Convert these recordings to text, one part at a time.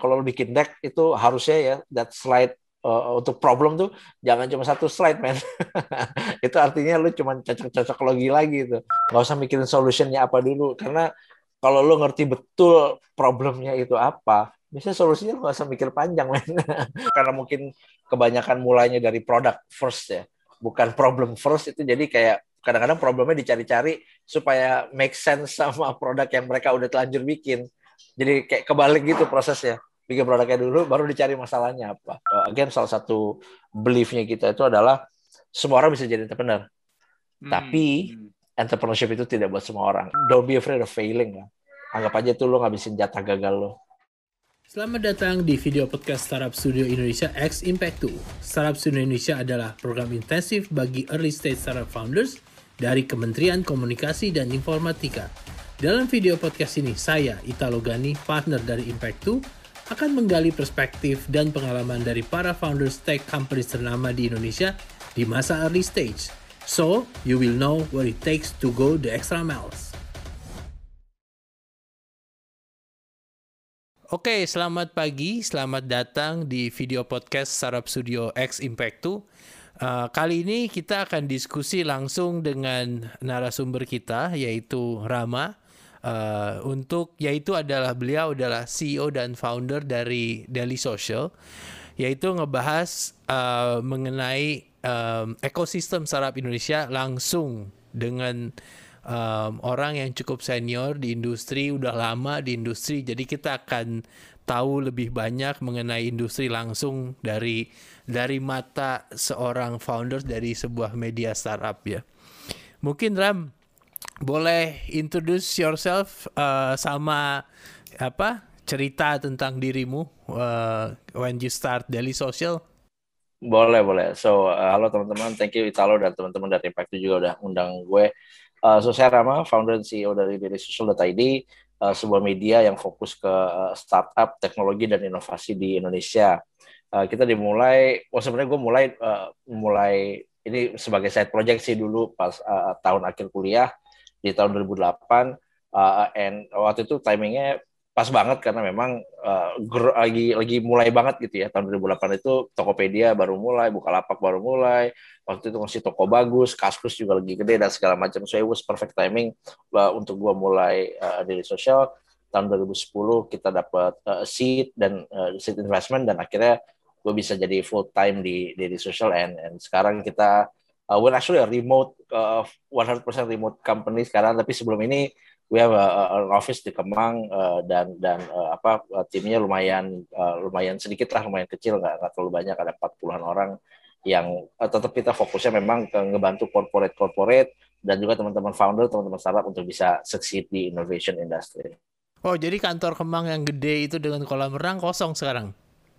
kalau lo bikin deck itu harusnya ya that slide uh, untuk problem tuh jangan cuma satu slide man itu artinya lu cuma cocok-cocok logi lagi itu nggak usah mikirin solutionnya apa dulu. Karena kalau lu ngerti betul problemnya itu apa bisa solusinya nggak usah mikir panjang man karena mungkin kebanyakan mulainya dari product first ya bukan problem first. Itu jadi kayak kadang-kadang problemnya dicari-cari supaya make sense sama produk yang mereka udah telanjur bikin. Jadi kayak kebalik gitu prosesnya bikin produknya dulu baru dicari masalahnya apa uh, again salah satu beliefnya kita itu adalah semua orang bisa jadi entrepreneur hmm. tapi entrepreneurship itu tidak buat semua orang don't be afraid of failing lah anggap aja tuh lo ngabisin jatah gagal lo Selamat datang di video podcast Startup Studio Indonesia X Impact 2. Startup Studio Indonesia adalah program intensif bagi early stage startup founders dari Kementerian Komunikasi dan Informatika. Dalam video podcast ini, saya, Italo Gani, partner dari Impact 2, akan menggali perspektif dan pengalaman dari para founders tech companies ternama di Indonesia di masa early stage. So, you will know what it takes to go the extra miles. Oke, selamat pagi, selamat datang di video podcast Startup Studio X Impact 2. Uh, kali ini kita akan diskusi langsung dengan narasumber kita yaitu Rama uh, untuk yaitu adalah beliau adalah CEO dan founder dari Daily Social yaitu ngebahas uh, mengenai um, ekosistem startup Indonesia langsung dengan um, orang yang cukup senior di industri udah lama di industri. Jadi kita akan tahu lebih banyak mengenai industri langsung dari dari mata seorang founder dari sebuah media startup ya. Mungkin Ram boleh introduce yourself uh, sama apa cerita tentang dirimu uh, when you start Daily Social? Boleh, boleh. So, uh, halo teman-teman, thank you Italo dan teman-teman dari Impact juga udah undang gue. Uh, so, saya Rama, founder dan CEO dari dailysocial.id, uh, sebuah media yang fokus ke uh, startup, teknologi, dan inovasi di Indonesia. Uh, kita dimulai, oh sebenarnya gue mulai uh, mulai ini sebagai side project sih dulu pas uh, tahun akhir kuliah di tahun 2008 uh, and waktu itu timingnya pas banget karena memang uh, lagi lagi mulai banget gitu ya. Tahun 2008 itu Tokopedia baru mulai Bukalapak baru mulai. Waktu itu masih toko bagus Kaskus juga lagi gede dan segala macam. So it was perfect timing uh, untuk gua mulai uh, dari sosial tahun 2010 kita dapat uh, seed dan uh, seed investment dan akhirnya gue bisa jadi full time di di social and and sekarang kita uh, we're actually a remote uh, 100% remote company sekarang tapi sebelum ini we have a, a, an office di Kemang uh, dan dan uh, apa uh, timnya lumayan uh, lumayan sedikit lah lumayan kecil nggak nggak terlalu banyak ada 40-an orang yang uh, tetap kita fokusnya memang ke ngebantu corporate corporate dan juga teman-teman founder teman-teman startup untuk bisa succeed di innovation industry. Oh jadi kantor Kemang yang gede itu dengan kolam renang kosong sekarang?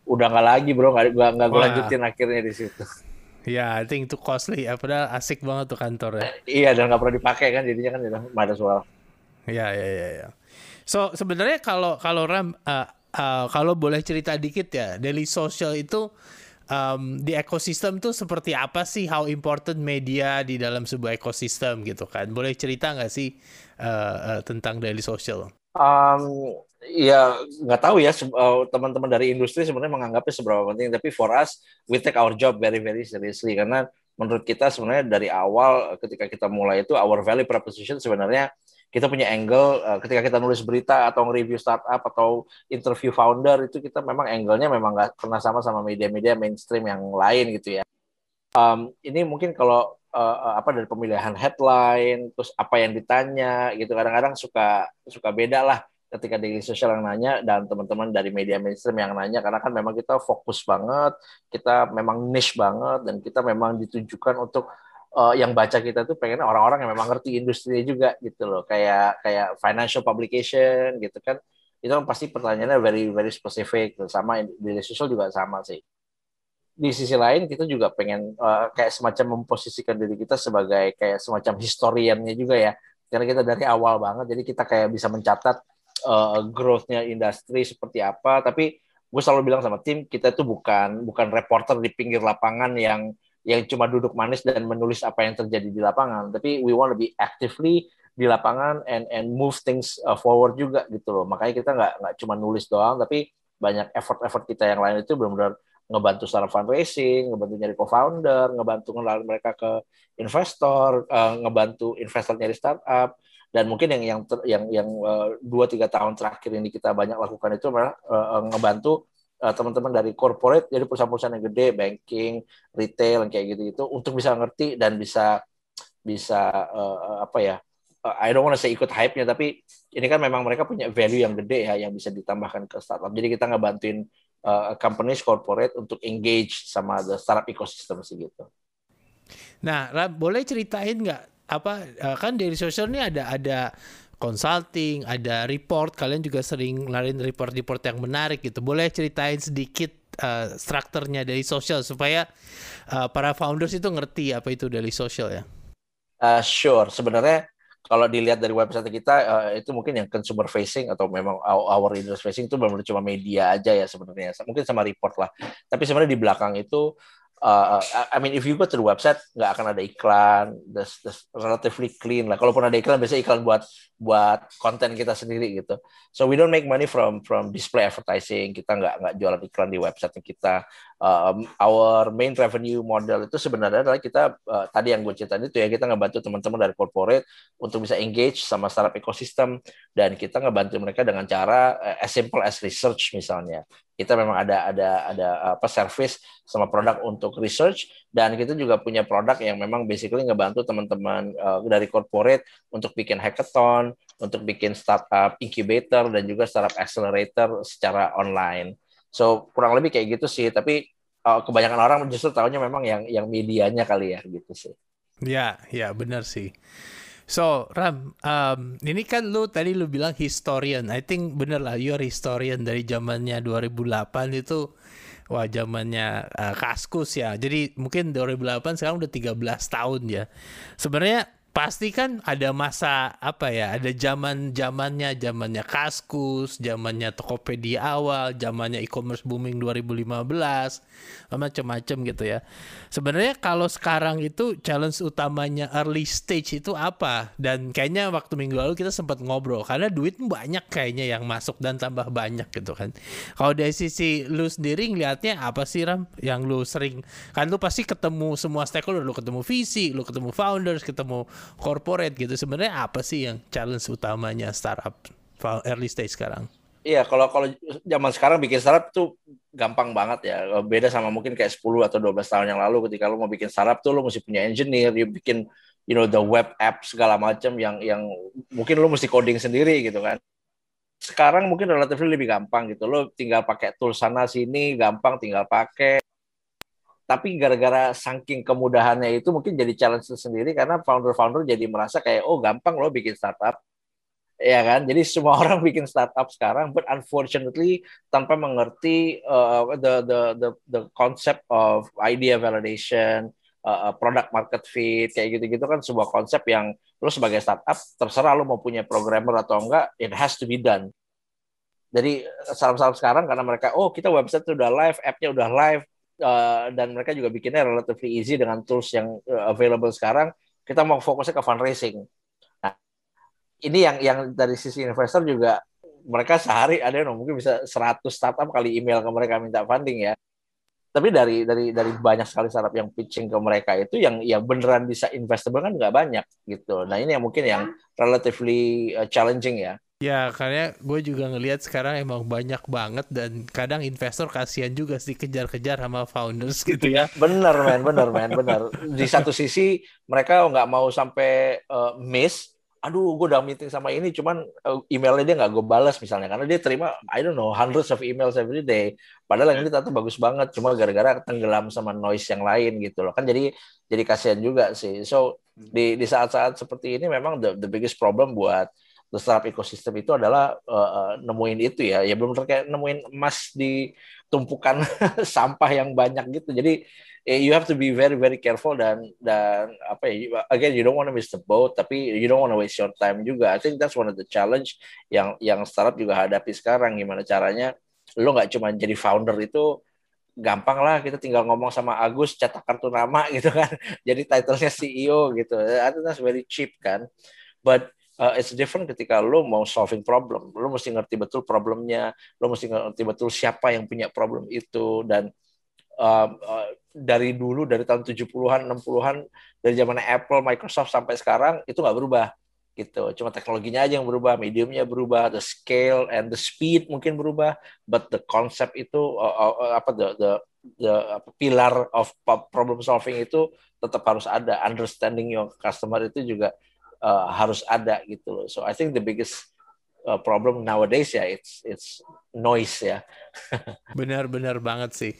Udah nggak lagi bro nggak nggak gue lanjutin akhirnya di situ. Ya, I think itu costly. Ya, padahal asik banget tuh kantor ya. iya, dan nggak pernah dipakai kan, jadinya kan tidak ada soal. Iya, iya, iya. Ya. So sebenarnya kalau kalau Ram, uh, uh, kalau boleh cerita dikit ya, daily social itu um, di ekosistem tuh seperti apa sih? How important media di dalam sebuah ekosistem gitu kan? Boleh cerita nggak sih uh, uh, tentang daily social? Um, ya nggak tahu ya eh, teman-teman dari industri sebenarnya menganggapnya seberapa penting tapi for us we take our job very very seriously karena menurut kita sebenarnya dari awal ketika kita mulai itu our value proposition sebenarnya kita punya angle eh, ketika kita nulis berita atau nge-review startup atau interview founder itu kita memang angle-nya memang nggak pernah sama sama media-media mainstream yang lain gitu ya. Um, ini mungkin kalau uh, apa dari pemilihan headline, terus apa yang ditanya gitu kadang-kadang suka suka beda lah ketika di sosial yang nanya dan teman-teman dari media mainstream yang nanya karena kan memang kita fokus banget, kita memang niche banget dan kita memang ditujukan untuk uh, yang baca kita tuh pengen orang-orang yang memang ngerti industri juga gitu loh, kayak kayak financial publication gitu kan. Itu kan pasti pertanyaannya very very specific sama di sosial juga sama sih. Di sisi lain kita juga pengen uh, kayak semacam memposisikan diri kita sebagai kayak semacam historiannya juga ya. Karena kita dari awal banget jadi kita kayak bisa mencatat uh, growth-nya industri seperti apa. Tapi gue selalu bilang sama tim kita itu bukan bukan reporter di pinggir lapangan yang yang cuma duduk manis dan menulis apa yang terjadi di lapangan. Tapi we want to be actively di lapangan and and move things uh, forward juga gitu loh. Makanya kita nggak nggak cuma nulis doang tapi banyak effort-effort kita yang lain itu benar-benar ngebantu startup fundraising, ngebantu nyari co-founder, ngebantu ngelalui mereka ke investor, uh, ngebantu investor nyari startup, dan mungkin yang yang yang yang dua tiga tahun terakhir ini kita banyak lakukan itu adalah uh, ngebantu uh, teman-teman dari corporate jadi perusahaan-perusahaan yang gede banking retail kayak gitu gitu untuk bisa ngerti dan bisa bisa apa ya I don't want to say ikut hype-nya tapi ini kan memang mereka punya value yang gede ya yang bisa ditambahkan ke startup jadi kita ngebantuin uh, companies corporate untuk engage sama the startup ecosystem sih gitu. Nah, boleh ceritain nggak apa uh, kan dari sosial ini ada ada consulting, ada report. Kalian juga sering larin report-report yang menarik gitu. Boleh ceritain sedikit uh, strukturnya dari sosial supaya uh, para founders itu ngerti apa itu dari sosial ya? Uh, sure. Sebenarnya kalau dilihat dari website kita uh, itu mungkin yang consumer facing atau memang our industry facing itu benar-benar cuma media aja ya sebenarnya. Mungkin sama report lah. Tapi sebenarnya di belakang itu uh, I mean if you go to the website nggak akan ada iklan, that's, that's relatively clean lah. Kalaupun ada iklan biasanya iklan buat buat konten kita sendiri gitu. So we don't make money from from display advertising. Kita nggak nggak jualan iklan di website kita. Um, our main revenue model itu sebenarnya adalah kita uh, tadi yang gue ceritain itu ya kita ngebantu teman-teman dari corporate untuk bisa engage sama startup ekosistem dan kita ngebantu mereka dengan cara uh, as simple as research misalnya kita memang ada ada ada apa service sama produk untuk research dan kita juga punya produk yang memang basically ngebantu teman-teman uh, dari corporate untuk bikin hackathon, untuk bikin startup incubator dan juga startup accelerator secara online. So kurang lebih kayak gitu sih, tapi uh, kebanyakan orang justru tahunya memang yang yang medianya kali ya gitu sih. Ya, ya benar sih. So Ram, um, ini kan lu tadi lu bilang historian. I think bener lah, you're historian dari zamannya 2008 itu wah zamannya uh, Kaskus ya. Jadi mungkin 2008 sekarang udah 13 tahun ya. Sebenarnya pasti kan ada masa apa ya ada zaman zamannya zamannya kaskus zamannya tokopedia awal zamannya e-commerce booming 2015 macam-macam gitu ya. Sebenarnya kalau sekarang itu challenge utamanya early stage itu apa? Dan kayaknya waktu minggu lalu kita sempat ngobrol karena duit banyak kayaknya yang masuk dan tambah banyak gitu kan. Kalau dari sisi lu sendiri ngeliatnya apa sih ram yang lu sering? Kan lu pasti ketemu semua stakeholder lu ketemu visi lu ketemu founders ketemu corporate gitu sebenarnya apa sih yang challenge utamanya startup early stage sekarang? Iya, kalau kalau zaman sekarang bikin startup tuh gampang banget ya. Beda sama mungkin kayak 10 atau 12 tahun yang lalu ketika lu mau bikin startup tuh lu mesti punya engineer, you bikin you know the web app segala macam yang yang mungkin lu mesti coding sendiri gitu kan. Sekarang mungkin relatif lebih gampang gitu. Lu tinggal pakai tool sana sini, gampang tinggal pakai tapi gara-gara saking kemudahannya itu mungkin jadi challenge sendiri karena founder-founder jadi merasa kayak oh gampang loh bikin startup. Ya kan? Jadi semua orang bikin startup sekarang but unfortunately tanpa mengerti uh, the the the the concept of idea validation uh, product market fit kayak gitu-gitu kan sebuah konsep yang lo sebagai startup terserah lo mau punya programmer atau enggak it has to be done. Jadi salam-salam sekarang karena mereka oh kita website udah live app-nya udah live uh, dan mereka juga bikinnya relatively easy dengan tools yang uh, available sekarang. Kita mau fokusnya ke fundraising. Nah, ini yang yang dari sisi investor juga mereka sehari ada yang mungkin bisa 100 startup kali email ke mereka minta funding ya. Tapi dari dari dari banyak sekali startup yang pitching ke mereka itu yang yang beneran bisa investable kan nggak banyak gitu. Nah ini yang mungkin yang relatively uh, challenging ya. Ya, karena gue juga ngelihat sekarang emang banyak banget dan kadang investor kasihan juga sih kejar-kejar sama founders gitu ya. Bener, men, bener, men, bener. Di satu sisi mereka nggak mau sampai uh, miss. Aduh, gue udah meeting sama ini, cuman uh, emailnya dia nggak gue balas misalnya, karena dia terima, I don't know, hundreds of emails every day. Padahal yang ini tuh bagus banget, cuma gara-gara tenggelam sama noise yang lain gitu loh. Kan jadi jadi kasihan juga sih. So di di saat-saat seperti ini memang the, the biggest problem buat the startup ecosystem itu adalah uh, nemuin itu ya. Ya belum terkait nemuin emas di tumpukan sampah yang banyak gitu. Jadi you have to be very very careful dan dan apa ya again you don't want to miss the boat tapi you don't want to waste your time juga. I think that's one of the challenge yang yang startup juga hadapi sekarang. Gimana caranya lo nggak cuma jadi founder itu gampang lah. Kita tinggal ngomong sama Agus cetak kartu nama gitu kan. Jadi titlenya CEO gitu. That's very cheap kan. But uh, it's different ketika lo mau solving problem. Lo mesti ngerti betul problemnya, lo mesti ngerti betul siapa yang punya problem itu dan uh, uh, dari dulu dari tahun 70-an, 60-an dari zaman Apple, Microsoft sampai sekarang itu nggak berubah gitu. Cuma teknologinya aja yang berubah, mediumnya berubah, the scale and the speed mungkin berubah, but the concept itu uh, uh, apa the the the pilar of problem solving itu tetap harus ada. Understanding your customer itu juga uh, harus ada gitu loh. So I think the biggest uh, problem nowadays ya it's it's noise ya. Benar-benar banget sih.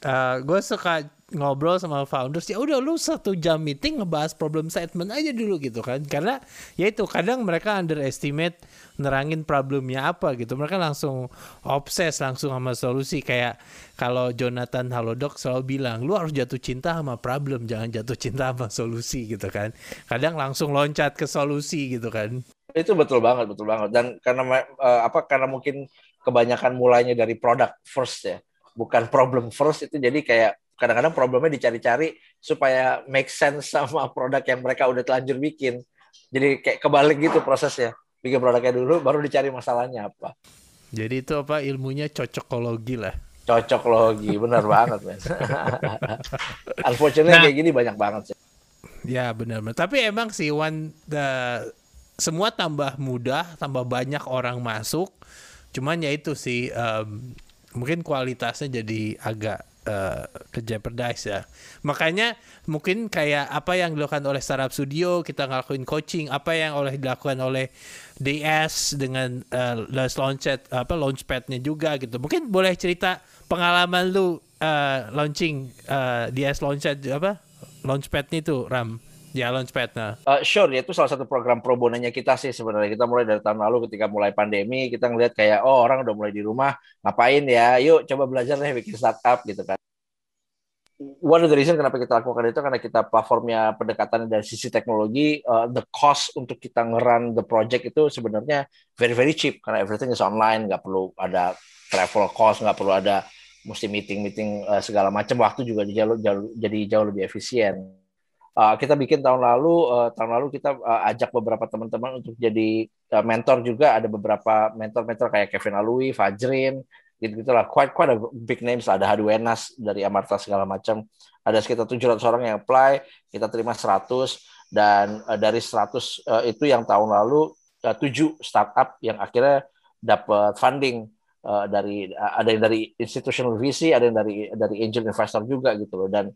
Uh, gue suka ngobrol sama founders ya udah lu satu jam meeting ngebahas problem statement aja dulu gitu kan. Karena ya itu kadang mereka underestimate nerangin problemnya apa gitu. Mereka langsung obses langsung sama solusi. Kayak kalau Jonathan Halodok selalu bilang lu harus jatuh cinta sama problem jangan jatuh cinta sama solusi gitu kan. Kadang langsung loncat ke solusi gitu kan itu betul banget betul banget dan karena uh, apa karena mungkin kebanyakan mulainya dari product first ya bukan problem first itu jadi kayak kadang-kadang problemnya dicari-cari supaya make sense sama produk yang mereka udah telanjur bikin. Jadi kayak kebalik gitu prosesnya. Bikin produknya dulu, baru dicari masalahnya apa. Jadi itu apa ilmunya cocokologi lah. Cocokologi, benar banget, men. Unfortunately nah, kayak gini banyak banget sih. Ya benar, benar. Tapi emang sih one the semua tambah mudah, tambah banyak orang masuk. Cuman ya itu sih um, mungkin kualitasnya jadi agak uh, ke jeopardize ya. Makanya mungkin kayak apa yang dilakukan oleh startup studio, kita ngelakuin coaching, apa yang oleh dilakukan oleh DS dengan uh, launchpad apa launchpadnya juga gitu. Mungkin boleh cerita pengalaman lu uh, launching uh, DS launchpad apa launchpadnya itu Ram. Ya Launchpad nah. Uh, sure, itu salah satu program pro bononya kita sih sebenarnya. Kita mulai dari tahun lalu ketika mulai pandemi, kita ngeliat kayak oh orang udah mulai di rumah, ngapain ya? Yuk coba belajar deh bikin startup gitu kan. One of the reason kenapa kita lakukan itu karena kita platformnya pendekatan dari sisi teknologi, uh, the cost untuk kita ngeran the project itu sebenarnya very very cheap karena everything is online, nggak perlu ada travel cost, nggak perlu ada mesti meeting meeting uh, segala macam waktu juga jauh, jauh, jadi jauh lebih efisien uh, kita bikin tahun lalu uh, tahun lalu kita uh, ajak beberapa teman-teman untuk jadi uh, mentor juga. Ada beberapa mentor-mentor kayak Kevin Alui, Fajrin gitu gitulah quite quite a big names. Ada Hadwenas dari Amarta segala macam. Ada sekitar 700 orang yang apply. Kita terima 100 dan uh, dari 100 uh, itu yang tahun lalu uh, 7 startup yang akhirnya dapat funding uh, dari uh, ada yang dari institutional VC ada yang dari dari angel investor juga gitu loh. Dan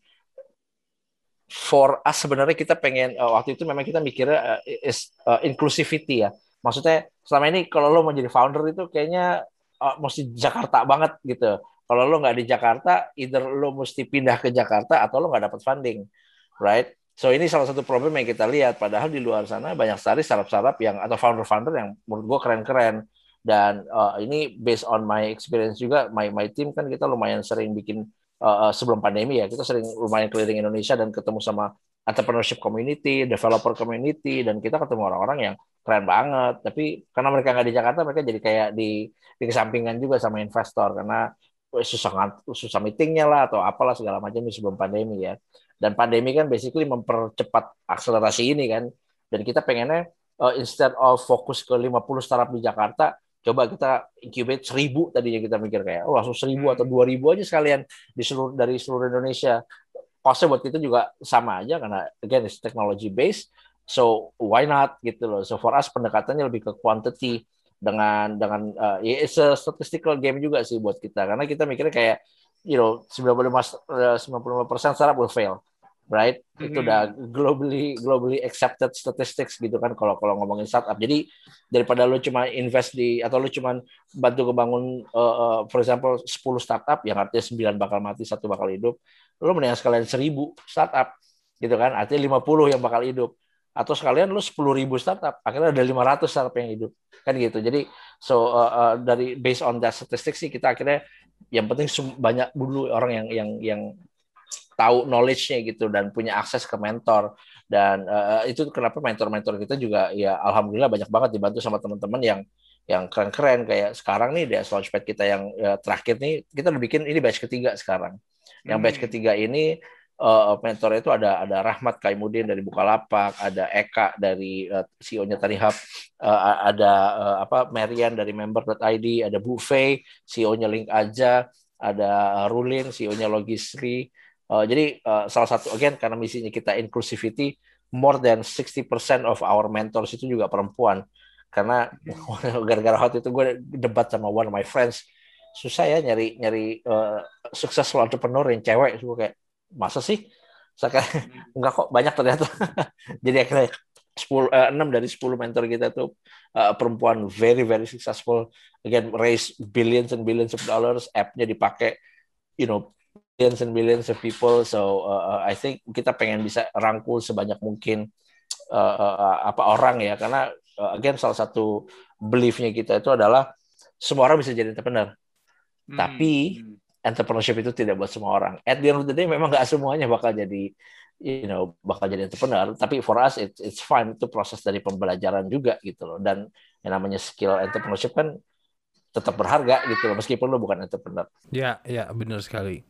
for us sebenarnya kita pengen uh, waktu itu memang kita mikirnya uh, is uh, inclusivity ya. Maksudnya selama ini kalau lo mau jadi founder itu kayaknya uh, mesti Jakarta banget gitu. Kalau lo nggak di Jakarta, either lo mesti pindah ke Jakarta atau lo nggak dapat funding, right? So ini salah satu problem yang kita lihat. Padahal di luar sana banyak sekali startup-startup yang atau founder-founder yang menurut gue keren-keren. Dan uh, ini based on my experience juga, my my team kan kita lumayan sering bikin uh, sebelum pandemi ya kita sering lumayan keliling Indonesia dan ketemu sama entrepreneurship community, developer community dan kita ketemu orang-orang yang keren banget. Tapi karena mereka nggak di Jakarta, mereka jadi kayak di di kesampingan juga sama investor karena susah susah meetingnya lah atau apalah segala macam sebelum pandemi ya. Dan pandemi kan basically mempercepat akselerasi ini kan. Dan kita pengennya uh, instead of fokus ke 50 startup di Jakarta, coba kita incubate seribu tadinya kita mikir kayak oh langsung seribu atau dua ribu aja sekalian di seluruh dari seluruh Indonesia. Costnya buat kita juga sama aja karena again it's technology based. So why not gitu loh. So for us pendekatannya lebih ke quantity dengan dengan uh, it's a statistical game juga sih buat kita. Karena kita mikirnya kayak you know 95 95% startup will fail right? Mm-hmm. Itu udah globally globally accepted statistics gitu kan kalau kalau ngomongin startup. Jadi daripada lo cuma invest di atau lo cuma bantu kebangun uh, uh, for example 10 startup yang artinya 9 bakal mati, satu bakal hidup, lo mendingan sekalian 1000 startup gitu kan. Artinya 50 yang bakal hidup. Atau sekalian lo 10 ribu startup, akhirnya ada 500 startup yang hidup. Kan gitu. Jadi so uh, uh, dari based on that statistics sih kita akhirnya yang penting banyak dulu orang yang yang yang tahu knowledge-nya gitu dan punya akses ke mentor dan uh, itu kenapa mentor-mentor kita juga ya alhamdulillah banyak banget dibantu sama teman-teman yang yang keren-keren kayak sekarang nih di launchpad kita yang ya, terakhir nih kita udah bikin ini batch ketiga sekarang yang batch hmm. ketiga ini uh, mentor itu ada ada Rahmat Kaimudin dari Bukalapak, ada Eka dari uh, CEO-nya Tarihab, uh, ada uh, apa Marian dari member.id, ada Bu Fei, CEO-nya Link Aja, ada Rulin, CEO-nya Logisri. Uh, jadi uh, salah satu again karena misinya kita inclusivity, more than 60% of our mentors itu juga perempuan. Karena gara-gara hot itu gue debat sama one of my friends, susah ya nyari nyari uh, successful entrepreneur yang cewek, gue kayak masa sih? Saya enggak kok banyak ternyata. Jadi akhirnya 10 uh, 6 dari 10 mentor kita tuh uh, perempuan very very successful. Again raise billions and billions of dollars. App-nya dipakai you know billions and billions of people so uh, I think kita pengen bisa rangkul sebanyak mungkin uh, uh, apa orang ya karena uh, again salah satu beliefnya kita itu adalah semua orang bisa jadi entrepreneur hmm. tapi entrepreneurship itu tidak buat semua orang. At the end of the day memang nggak semuanya bakal jadi you know bakal jadi entrepreneur, tapi for us it's it's fine itu proses dari pembelajaran juga gitu loh. Dan yang namanya skill entrepreneurship kan tetap berharga gitu loh meskipun lo bukan entrepreneur. Ya, ya benar sekali.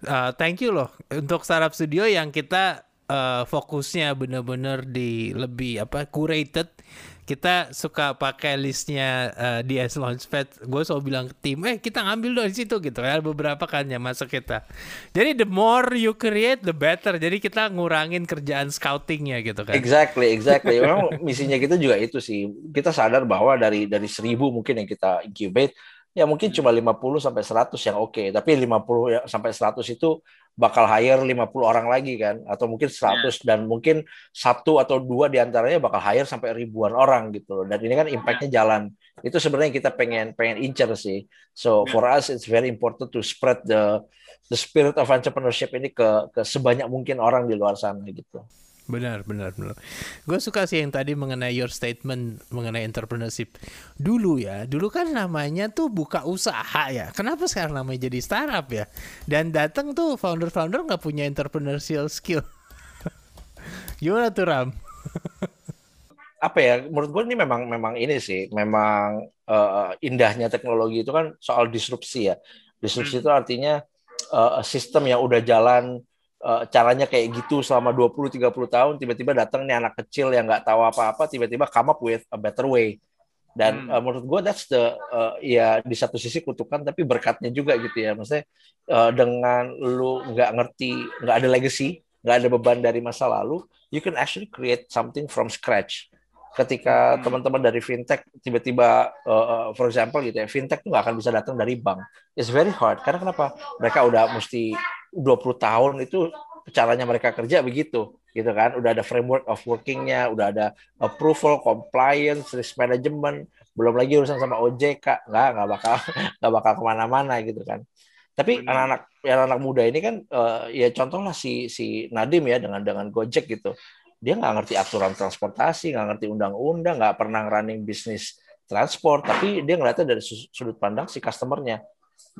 Uh, thank you loh untuk startup studio yang kita uh, fokusnya benar-benar di lebih apa curated kita suka pakai listnya uh, di S Launchpad. Gue selalu bilang ke tim, eh kita ngambil dari situ gitu ya. Beberapa kan yang masuk kita. Jadi the more you create, the better. Jadi kita ngurangin kerjaan scoutingnya gitu kan. Exactly, exactly. Memang misinya kita juga itu sih. Kita sadar bahwa dari dari seribu mungkin yang kita incubate, ya mungkin cuma 50 sampai 100 yang oke. Okay. Tapi 50 ya, sampai 100 itu bakal hire 50 orang lagi kan atau mungkin 100 yeah. dan mungkin satu atau dua di antaranya bakal hire sampai ribuan orang gitu dan ini kan impactnya yeah. jalan itu sebenarnya kita pengen pengen incer sih so yeah. for us it's very important to spread the the spirit of entrepreneurship ini ke ke sebanyak mungkin orang di luar sana gitu Benar, benar, benar. Gue suka sih yang tadi mengenai your statement mengenai entrepreneurship. Dulu ya, dulu kan namanya tuh buka usaha ya. Kenapa sekarang namanya jadi startup ya? Dan datang tuh founder-founder nggak punya entrepreneurial skill. Gimana tuh Ram? apa ya? Menurut gue ini memang memang ini sih, memang uh, indahnya teknologi itu kan soal disrupsi ya. Disrupsi hmm. itu artinya uh, sistem yang udah jalan uh, caranya kayak gitu selama 20 30 tahun tiba-tiba datang nih anak kecil yang nggak tahu apa-apa tiba-tiba come up with a better way. Dan hmm. uh, menurut gue that's the uh, ya di satu sisi kutukan tapi berkatnya juga gitu ya. Maksudnya uh, dengan lu nggak ngerti nggak ada legacy nggak ada beban dari masa lalu you can actually create something from scratch. Ketika hmm. teman-teman dari fintech tiba-tiba uh, for example gitu ya fintech tuh nggak akan bisa datang dari bank. It's very hard karena kenapa? Mereka udah mesti 20 tahun itu caranya mereka kerja begitu gitu kan. Udah ada framework of workingnya udah ada approval compliance risk management. Belum lagi urusan sama OJK nggak nggak bakal nggak bakal ke mana-mana gitu kan. Tapi anak-anak anak-anak muda ini kan uh, ya contohnya si si Nadim ya dengan dengan Gojek gitu. Dia nggak ngerti aturan transportasi nggak ngerti undang-undang nggak pernah running bisnis transport. Tapi dia ngeliatnya dari sudut pandang si customernya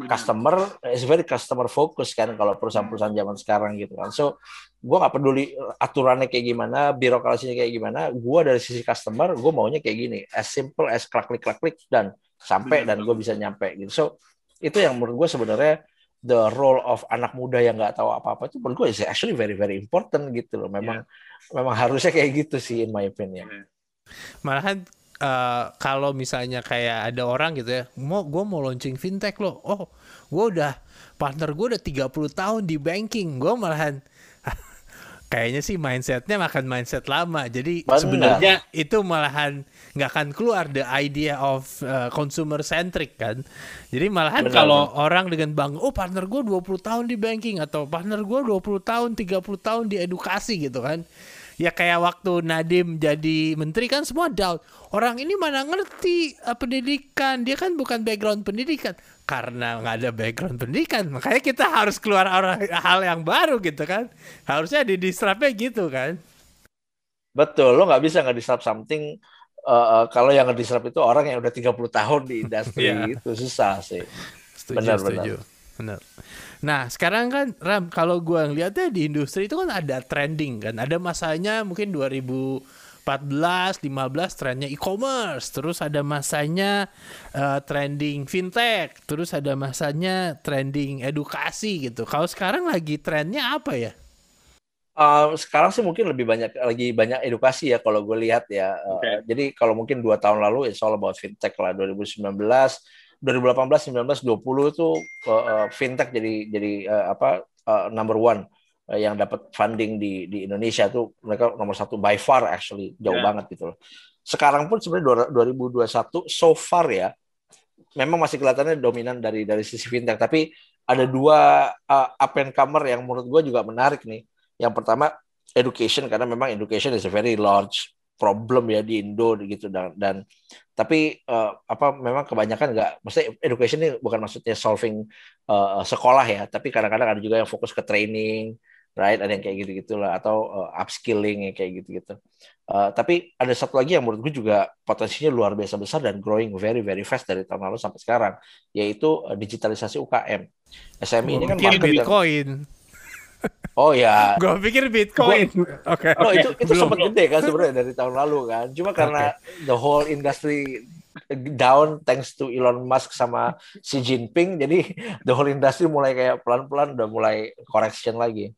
customer is very customer focus kan kalau perusahaan-perusahaan zaman sekarang gitu kan. So gue nggak peduli aturannya kayak gimana, birokrasinya kayak gimana. Gue dari sisi customer, gue maunya kayak gini, as simple as klik klik klik klik dan sampai dan gue bisa nyampe gitu. So itu yang menurut gue sebenarnya the role of anak muda yang nggak tahu apa-apa itu menurut gue is actually very very important gitu loh. Memang yeah. memang harusnya kayak gitu sih in my opinion. Malahan uh, kalau misalnya kayak ada orang gitu ya, mau gue mau launching fintech loh, oh gue udah partner gue udah 30 tahun di banking, gue malahan kayaknya sih mindsetnya makan mindset lama, jadi sebenarnya itu malahan nggak akan keluar the idea of uh, consumer centric kan, jadi malahan kalau orang dengan bang, oh partner gue 20 tahun di banking atau partner gue 20 tahun, 30 tahun di edukasi gitu kan ya kayak waktu Nadim jadi menteri kan semua doubt. Orang ini mana ngerti uh, pendidikan? Dia kan bukan background pendidikan. Karena nggak ada background pendidikan makanya kita harus keluar orang hal yang baru gitu kan. Harusnya di disruptnya gitu kan. Betul lo nggak bisa nggak disrupt something uh, uh, kalau yang nge-disrupt itu orang yang udah 30 tahun di industri yeah. itu susah sih. Benar benar. benar Nah sekarang kan Ram kalau gue ngeliatnya di industri itu kan ada trending kan ada masanya mungkin 2014, 15 trennya e-commerce, terus ada masanya uh, trending fintech, terus ada masanya trending edukasi gitu. Kalau sekarang lagi trennya apa ya? Uh, sekarang sih mungkin lebih banyak lagi banyak edukasi ya kalau gue lihat ya. Uh, okay. Jadi kalau mungkin dua tahun lalu it's all about fintech lah 2019, 2018, 19, 20 itu uh, fintech jadi jadi uh, apa uh, number one uh, yang dapat funding di di Indonesia tuh mereka nomor satu by far actually jauh yeah. banget gitu loh. Sekarang pun sebenarnya 2021 so far ya memang masih kelihatannya dominan dari dari sisi fintech tapi ada dua uh, up and comer yang menurut gue juga menarik nih yang pertama education karena memang education is a very large problem ya di Indo gitu dan dan tapi uh, apa memang kebanyakan nggak maksudnya education ini bukan maksudnya solving uh, sekolah ya tapi kadang-kadang ada juga yang fokus ke training right ada yang kayak gitu gitulah atau uh, upskilling yang kayak gitu gitu uh, tapi ada satu lagi yang menurut gue juga potensinya luar biasa besar dan growing very very fast dari tahun lalu sampai sekarang yaitu digitalisasi UKM SME ini kan market Bitcoin Oh ya. Gue pikir Bitcoin. Oke. Okay, no, okay. itu itu sempat gede kan sebenarnya dari tahun lalu kan. Cuma karena okay. the whole industry down thanks to Elon Musk sama Xi Jinping jadi the whole industry mulai kayak pelan-pelan udah mulai correction lagi.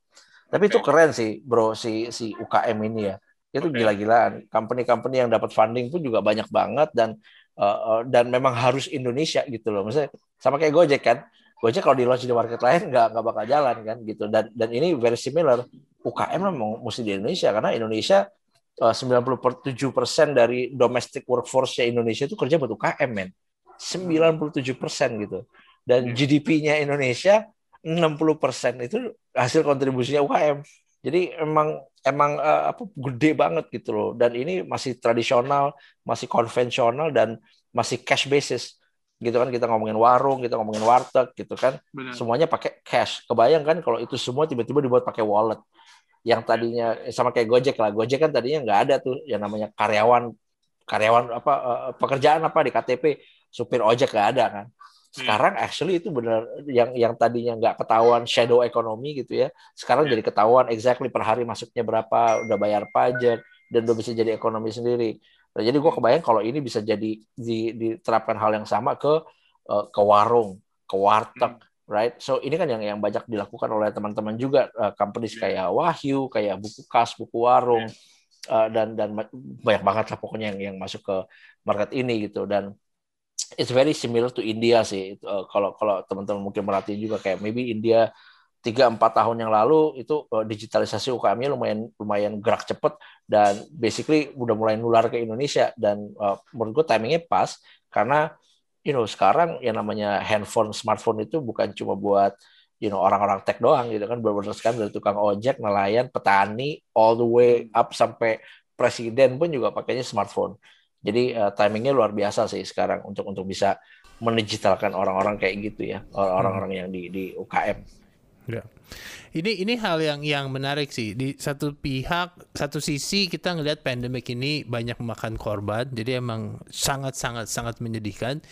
Tapi okay. itu keren sih, Bro, si si UKM ini ya. Itu okay. gila-gilaan. Company-company yang dapat funding pun juga banyak banget dan uh, uh, dan memang harus Indonesia gitu loh. Maksudnya sama kayak Gojek kan Gojek kalau di launch di market lain nggak nggak bakal jalan kan gitu. Dan dan ini very similar. UKM memang mesti di Indonesia. Karena Indonesia eh, uh, 97% dari domestic workforce Indonesia itu kerja buat UKM men. 97% gitu. Dan hmm. GDP-nya Indonesia 60% itu hasil kontribusinya UKM jadi emang emang uh, apa gede banget gitu loh. Dan ini masih tradisional masih konvensional dan masih cash basis gitu kan kita ngomongin warung kita ngomongin warteg gitu kan. Benar. semuanya pakai cash. Kebayang kan kalau itu semua tiba-tiba dibuat pakai wallet. Yang tadinya sama kayak Gojek lah. Gojek kan tadinya nggak ada tuh yang namanya karyawan karyawan apa uh, pekerjaan apa di KTP supir ojek nggak ada kan. Hmm. sekarang actually itu benar yang yang tadinya nggak ketahuan shadow economy gitu ya sekarang yeah. jadi ketahuan exactly per hari masuknya berapa udah bayar pajak dan udah bisa jadi ekonomi sendiri Nah, jadi gue kebayang kalau ini bisa jadi di, diterapkan hal yang sama ke uh, ke warung, ke warteg, hmm. right? So ini kan yang yang banyak dilakukan oleh teman-teman juga uh, companies yeah. kayak Wahyu, kayak buku kas, buku warung, yeah. uh, dan dan banyak banget lah pokoknya yang yang masuk ke market ini gitu dan it's very similar to India sih. Uh, kalau kalau teman-teman mungkin merhatiin juga kayak maybe India tiga empat tahun yang lalu itu uh, digitalisasi UKM-nya lumayan lumayan gerak cepet dan basically udah mulai nular ke Indonesia dan uh, menurut gue timingnya pas karena you know sekarang yang namanya handphone smartphone itu bukan cuma buat you know orang-orang tech doang gitu kan. Benar-benar sekarang dari tukang ojek nelayan petani all the way up sampai presiden pun juga pakainya smartphone. Jadi uh, timingnya luar biasa sih sekarang untuk untuk bisa mendigitalkan orang-orang kayak gitu ya orang-orang hmm. yang di di UKM Ya. Ini ini hal yang yang menarik sih. Di satu pihak, satu sisi kita ngelihat pandemik ini banyak memakan korban, jadi emang sangat sangat sangat menyedihkan.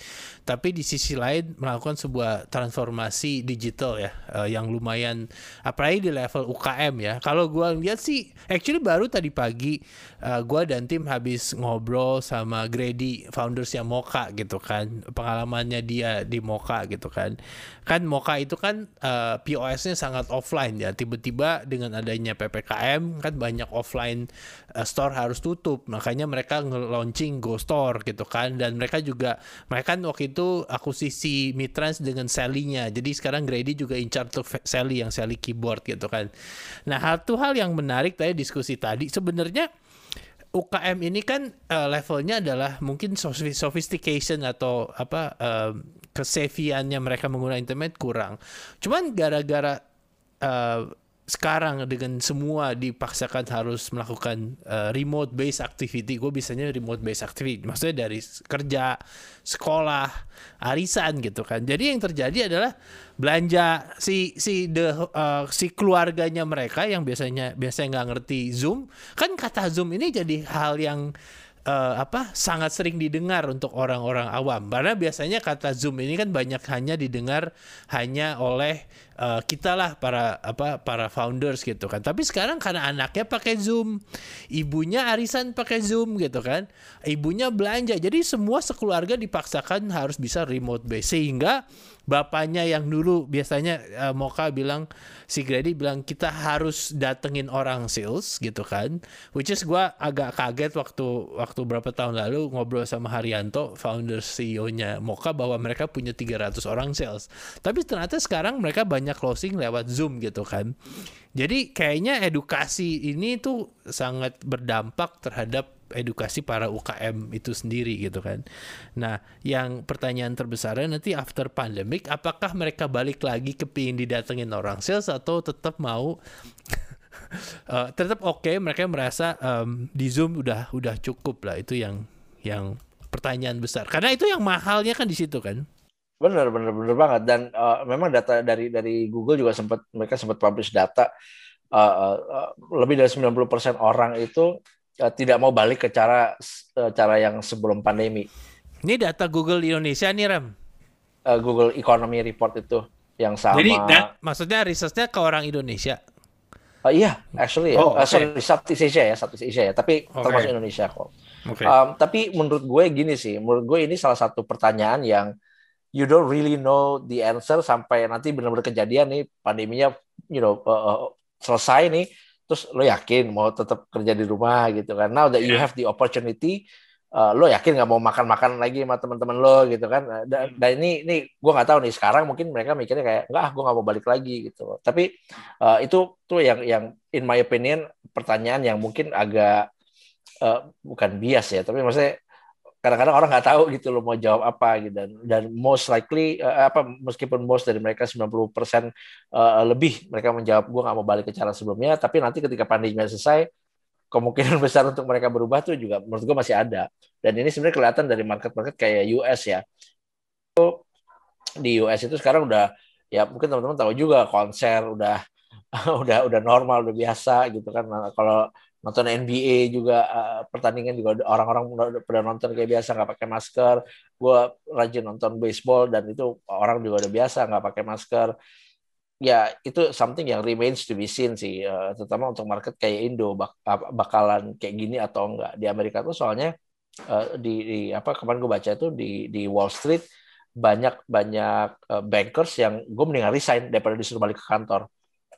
Tapi di sisi lain melakukan sebuah transformasi digital ya, uh, yang lumayan apalagi di level UKM ya. Kalau gua lihat sih, actually baru tadi pagi uh, gua dan tim habis ngobrol sama Grady, foundersnya Moka gitu kan, pengalamannya dia di Moka gitu kan. Kan Moka itu kan uh, POS-nya sangat offline ya. Tiba-tiba dengan adanya ppkm kan banyak offline uh, store harus tutup. Makanya mereka nge-launching Go Store gitu kan. Dan mereka juga mereka kan waktu itu akuisisi Mitrans dengan Sally-nya. Jadi sekarang Grady juga incar untuk Sally yang Sally keyboard gitu kan. Nah satu hal yang menarik tadi diskusi tadi sebenarnya UKM ini kan uh, levelnya adalah mungkin sophistication atau apa uh, keseviannya mereka menggunakan internet kurang. Cuman gara-gara uh, sekarang dengan semua dipaksakan harus melakukan uh, remote based activity, gue bisanya remote based activity, maksudnya dari kerja, sekolah, arisan gitu kan. Jadi yang terjadi adalah belanja si si the uh, si keluarganya mereka yang biasanya biasanya nggak ngerti Zoom, kan kata Zoom ini jadi hal yang uh, apa sangat sering didengar untuk orang-orang awam. Karena biasanya kata zoom ini kan banyak hanya didengar hanya oleh uh, kita lah para apa para founders gitu kan. Tapi sekarang karena anaknya pakai zoom ibunya arisan pakai zoom gitu kan ibunya belanja. Jadi semua sekeluarga dipaksakan harus bisa remote base sehingga bapaknya yang dulu biasanya uh, Moka bilang si Grady bilang kita harus datengin orang sales gitu kan. Which is gue agak kaget waktu waktu berapa tahun lalu ngobrol sama Haryanto founder CEO-nya Moka bahwa mereka punya 300 orang sales. Tapi ternyata sekarang mereka banyak closing lewat Zoom gitu kan. Jadi kayaknya edukasi ini tuh sangat berdampak terhadap edukasi para UKM itu sendiri gitu kan. Nah, yang pertanyaan terbesarnya nanti after pandemic, apakah mereka balik lagi ke pingin didatengin orang sales atau tetap mau uh, tetap oke okay, mereka merasa um, di Zoom udah udah cukup lah itu yang yang pertanyaan besar. Karena itu yang mahalnya kan di situ kan. Benar, benar, benar banget. Dan uh, memang data dari dari Google juga sempat mereka sempat publish data uh, uh, lebih dari 90% orang itu tidak mau balik ke cara uh, cara yang sebelum pandemi. Ini data Google Indonesia nih Ram. Uh, Google Economy Report itu yang sama. Jadi that, maksudnya risetnya ke orang Indonesia. Uh, iya, actually ya. Oh, okay. uh, sorry, Southeast Asia ya, Southeast Asia ya. Tapi okay. termasuk Indonesia kok. Okay. Um, tapi menurut gue gini sih, menurut gue ini salah satu pertanyaan yang you don't really know the answer sampai nanti benar-benar kejadian nih pandeminya, you know, uh, uh, selesai nih terus lo yakin mau tetap kerja di rumah gitu kan? Now that you have the opportunity uh, lo yakin nggak mau makan-makan lagi sama teman-teman lo gitu kan? Dan, hmm. dan ini ini gue nggak tahu nih sekarang mungkin mereka mikirnya kayak nggak ah gue nggak mau balik lagi gitu tapi uh, itu tuh yang yang in my opinion pertanyaan yang mungkin agak uh, bukan bias ya tapi maksudnya kadang-kadang orang nggak tahu gitu loh mau jawab apa gitu. Dan dan most likely uh, apa meskipun most dari mereka 90% uh, lebih mereka menjawab gue nggak mau balik ke cara sebelumnya. Tapi nanti ketika pandemi selesai kemungkinan besar untuk mereka berubah tuh juga menurut gue masih ada. Dan ini sebenarnya kelihatan dari market-market kayak US ya. Di US itu sekarang udah ya mungkin teman-teman tahu juga konser udah udah udah normal udah biasa gitu kan. Nah, kalau nonton NBA juga uh, pertandingan juga orang-orang pada nonton kayak biasa nggak pakai masker. Gue rajin nonton baseball dan itu orang juga udah biasa nggak pakai masker. Ya itu something yang remains to be seen sih uh, terutama untuk market kayak Indo bak bakalan kayak gini atau enggak di Amerika tuh soalnya uh, di, di apa kemarin gue baca itu di di Wall Street banyak banyak uh, bankers yang gue mendingan resign daripada disuruh balik ke kantor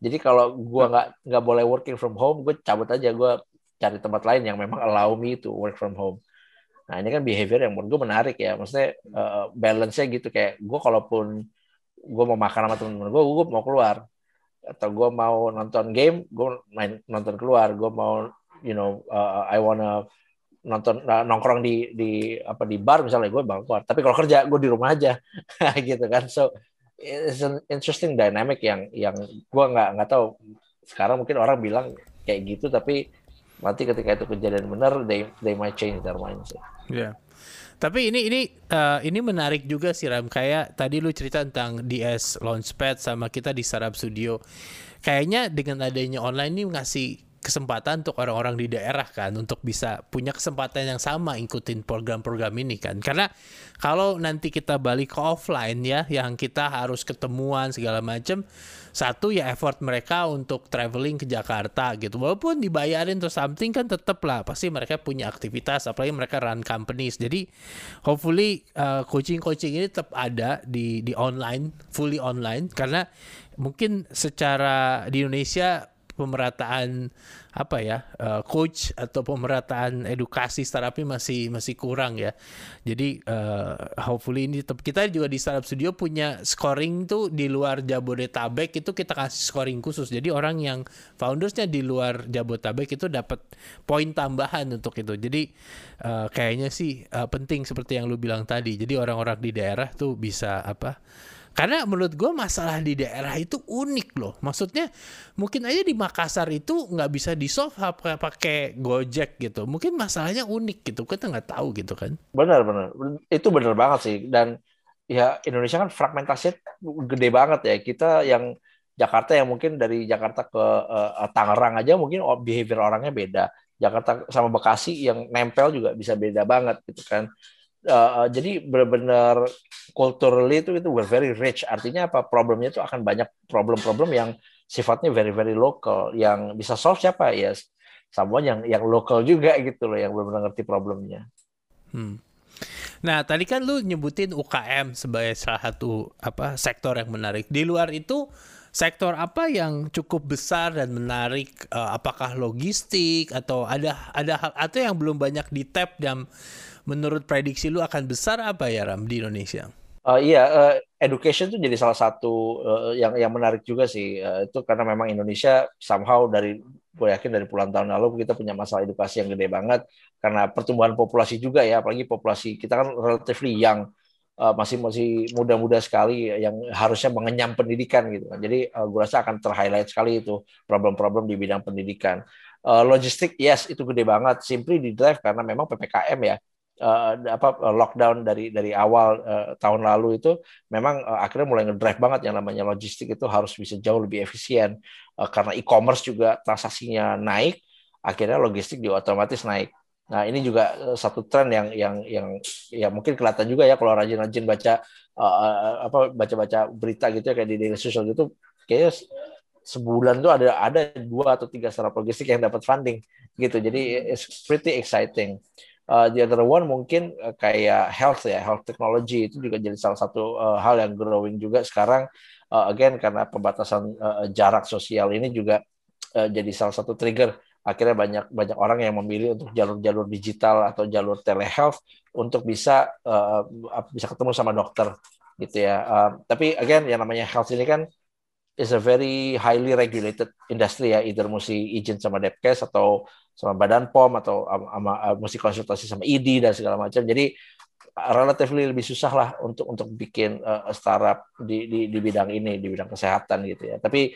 jadi kalau gue nggak nggak boleh working from home, gue cabut aja, gue cari tempat lain yang memang allow me to work from home. Nah ini kan behavior yang menurut gue menarik ya, maksudnya uh, balance-nya gitu kayak gue kalaupun gue mau makan sama temen-temen gue, gue mau keluar. Atau gue mau nonton game, gue main nonton keluar, gue mau you know uh, I wanna nonton nah, nongkrong di di apa di bar misalnya gue bang keluar. Tapi kalau kerja gue di rumah aja gitu kan. So it's an interesting dynamic yang yang gue nggak nggak tahu sekarang mungkin orang bilang kayak gitu tapi nanti ketika itu kejadian benar they they might change their mindset. Ya. Yeah. Tapi ini ini uh, ini menarik juga sih Ram kayak tadi lu cerita tentang DS Launchpad sama kita di Startup Studio. Kayaknya dengan adanya online ini ngasih kesempatan untuk orang-orang di daerah kan untuk bisa punya kesempatan yang sama ikutin program-program ini kan. Karena kalau nanti kita balik ke offline ya yang kita harus ketemuan segala macam satu ya effort mereka untuk traveling ke Jakarta gitu. Walaupun dibayarin atau something kan tetap lah pasti mereka punya aktivitas apalagi mereka run companies. Jadi hopefully uh, coaching-coaching ini tetap ada di di online fully online. Karena mungkin secara di Indonesia pemerataan apa ya uh, coach atau pemerataan edukasi startup ini masih masih kurang ya. Jadi uh, hopefully ini kita juga di startup studio punya scoring tuh di luar Jabodetabek itu kita kasih scoring khusus. Jadi orang yang foundersnya di luar Jabodetabek itu dapat poin tambahan untuk itu. Jadi uh, kayaknya sih uh, penting seperti yang lu bilang tadi. Jadi orang-orang di daerah tuh bisa apa karena menurut gue masalah di daerah itu unik loh. Maksudnya mungkin aja di Makassar itu nggak bisa di solve pakai Gojek gitu. Mungkin masalahnya unik gitu. Kita nggak tahu gitu kan. Benar benar. Itu benar banget sih. Dan ya Indonesia kan fragmentasi gede banget ya. Kita yang Jakarta yang mungkin dari Jakarta ke uh, Tangerang aja mungkin behavior orangnya beda. Jakarta sama Bekasi yang nempel juga bisa beda banget gitu kan uh, jadi benar-benar culturally itu itu we're very rich. Artinya apa? Problemnya itu akan banyak problem-problem yang sifatnya very very local. Yang bisa solve siapa? Ya someone yang yang lokal juga gitu loh, yang benar-benar ngerti problemnya. Hmm. Nah, tadi kan lu nyebutin UKM sebagai salah satu apa sektor yang menarik. Di luar itu sektor apa yang cukup besar dan menarik? Uh, apakah logistik atau ada ada hal atau yang belum banyak di tap dan menurut prediksi lu akan besar apa ya Ram di Indonesia? Uh, iya, uh, education itu jadi salah satu uh, yang yang menarik juga sih. Uh, itu karena memang Indonesia somehow dari gue yakin dari puluhan tahun lalu kita punya masalah edukasi yang gede banget karena pertumbuhan populasi juga ya, apalagi populasi kita kan relatively young, uh, masih masih muda-muda sekali yang harusnya mengenyam pendidikan gitu kan. Jadi uh, gue rasa akan terhighlight sekali itu problem-problem di bidang pendidikan. Uh, logistik yes itu gede banget, simply di drive karena memang ppkm ya uh, apa lockdown dari dari awal uh, tahun lalu itu memang uh, akhirnya mulai ngedrive banget yang namanya logistik itu harus bisa jauh lebih efisien. Uh, karena e-commerce juga transaksinya naik akhirnya logistik juga otomatis naik. Nah ini juga satu tren yang yang yang ya mungkin kelihatan juga ya kalau rajin-rajin baca uh, apa baca-baca berita gitu ya kayak di daily social gitu kayaknya sebulan tuh ada ada dua atau tiga startup logistik yang dapat funding gitu. Jadi it's pretty exciting uh, the other one mungkin uh, kayak health ya health technology itu juga jadi salah satu uh, hal yang growing juga sekarang uh, again karena pembatasan uh, jarak sosial ini juga uh, jadi salah satu trigger akhirnya banyak banyak orang yang memilih untuk jalur-jalur digital atau jalur telehealth untuk bisa uh, bisa ketemu sama dokter gitu ya. Uh, tapi again yang namanya health ini kan is a very highly regulated industry ya, either mesti izin sama Depkes atau sama Badan POM atau sama, uh, mesti konsultasi sama ID dan segala macam. Jadi relatively lebih susah lah untuk untuk bikin uh, startup di, di di bidang ini di bidang kesehatan gitu ya. Tapi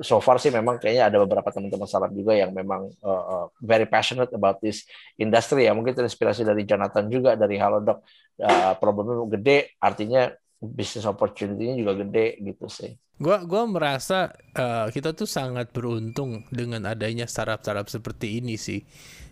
so far sih memang kayaknya ada beberapa teman-teman startup juga yang memang uh, uh, very passionate about this industry ya. Mungkin terinspirasi dari Jonathan juga dari Halodoc. Uh, problemnya gede, artinya bisnis opportunity-nya juga gede gitu sih. Gua gua merasa uh, kita tuh sangat beruntung dengan adanya startup-startup seperti ini sih.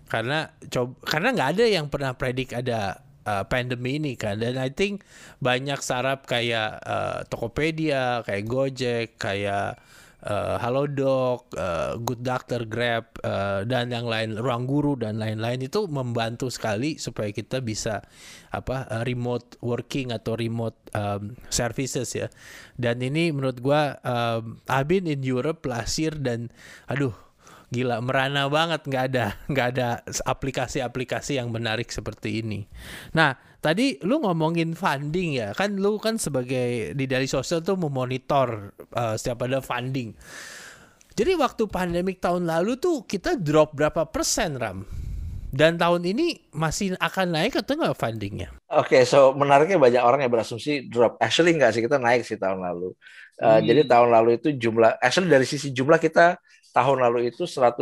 Karena coba karena nggak ada yang pernah predik ada uh, pandemi ini kan dan I think banyak startup kayak uh, Tokopedia, kayak Gojek, kayak uh, Halodoc, uh, Good Doctor, Grab uh, dan yang lain, Ruang Guru dan lain-lain itu membantu sekali supaya kita bisa apa uh, remote working atau remote um, services ya. Dan ini menurut gua um, been in Europe year dan aduh gila merana banget nggak ada nggak ada aplikasi-aplikasi yang menarik seperti ini. Nah tadi lu ngomongin funding ya kan lu kan sebagai di dari sosial tuh memonitor uh, setiap ada funding. Jadi waktu pandemik tahun lalu tuh kita drop berapa persen ram? Dan tahun ini masih akan naik atau nggak fundingnya? Oke, okay, so menariknya banyak orang yang berasumsi drop. Actually nggak sih, kita naik sih tahun lalu. Uh, hmm. Jadi tahun lalu itu jumlah, actually dari sisi jumlah kita tahun lalu itu 113